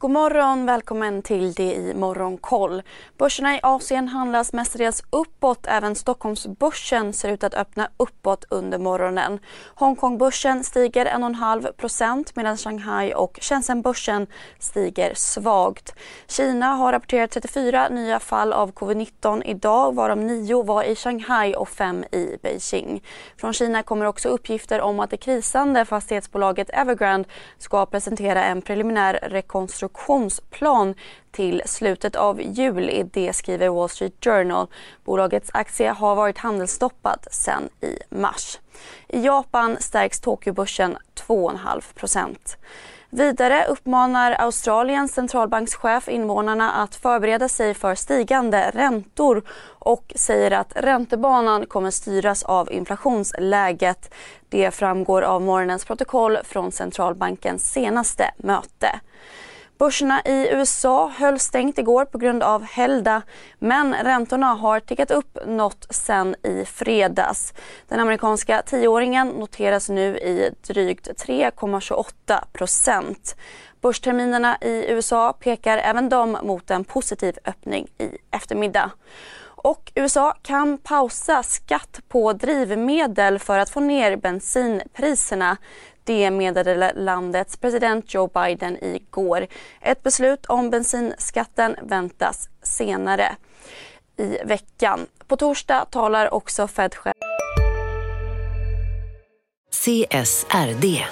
God morgon, välkommen till det i Morgonkoll. Börserna i Asien handlas mestadels uppåt. Även Stockholmsbörsen ser ut att öppna uppåt under morgonen. Hongkongbörsen stiger 1,5% medan Shanghai och Shenzhenbörsen stiger svagt. Kina har rapporterat 34 nya fall av covid-19 idag varav 9 var i Shanghai och 5 i Beijing. Från Kina kommer också uppgifter om att det krisande fastighetsbolaget Evergrande ska presentera en preliminär rekonstruktion rekonstruktionsplan till slutet av juli. Det skriver Wall Street Journal. Bolagets aktie har varit handelsstoppad sedan i mars. I Japan stärks Tokyobörsen 2,5% Vidare uppmanar Australiens centralbankschef invånarna att förbereda sig för stigande räntor och säger att räntebanan kommer styras av inflationsläget. Det framgår av morgonens protokoll från centralbankens senaste möte. Börserna i USA höll stängt igår på grund av helgdag men räntorna har tickat upp något sen i fredags. Den amerikanska tioåringen noteras nu i drygt 3,28 procent. Börsterminerna i USA pekar även de mot en positiv öppning i eftermiddag. Och USA kan pausa skatt på drivmedel för att få ner bensinpriserna. Det meddelade landets president Joe Biden igår. Ett beslut om bensinskatten väntas senare i veckan. På torsdag talar också Fed-chef CSRD,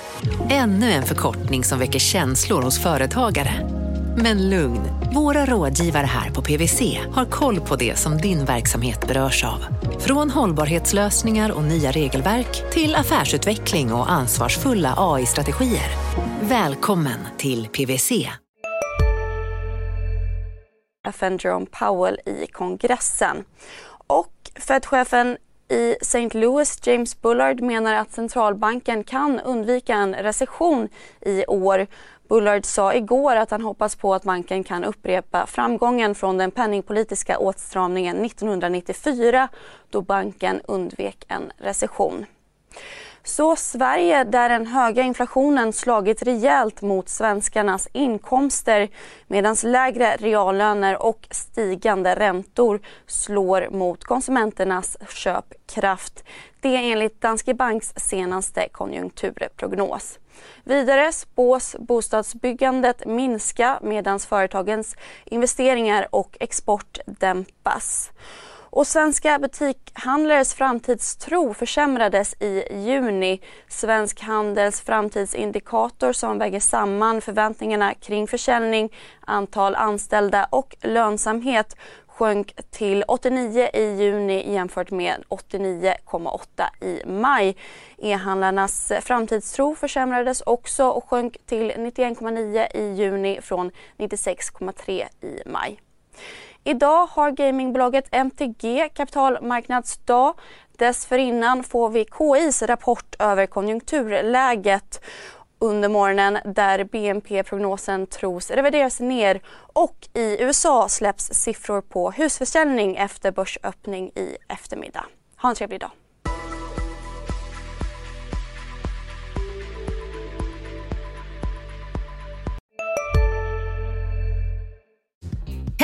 ännu en förkortning som väcker känslor hos företagare. Men lugn, våra rådgivare här på PWC har koll på det som din verksamhet berörs av. Från hållbarhetslösningar och nya regelverk till affärsutveckling och ansvarsfulla AI-strategier. Välkommen till PWC. FN Jerome Powell i kongressen. Och Fed-chefen i St. Louis, James Bullard, menar att centralbanken kan undvika en recession i år. Bullard sa igår att han hoppas på att banken kan upprepa framgången från den penningpolitiska åtstramningen 1994 då banken undvek en recession. Så Sverige där den höga inflationen slagit rejält mot svenskarnas inkomster medan lägre reallöner och stigande räntor slår mot konsumenternas köpkraft. Det är enligt Danske Banks senaste konjunkturprognos. Vidare spås bostadsbyggandet minska medan företagens investeringar och export dämpas. Och svenska butikhandlares framtidstro försämrades i juni. Svensk Handels framtidsindikator som väger samman förväntningarna kring försäljning, antal anställda och lönsamhet sjönk till 89 i juni jämfört med 89,8 i maj. E-handlarnas framtidstro försämrades också och sjönk till 91,9 i juni från 96,3 i maj. Idag har gamingbolaget MTG kapitalmarknadsdag. Dessförinnan får vi KIs rapport över konjunkturläget under morgonen där BNP-prognosen tros revideras ner och i USA släpps siffror på husförsäljning efter börsöppning i eftermiddag. Ha en trevlig dag.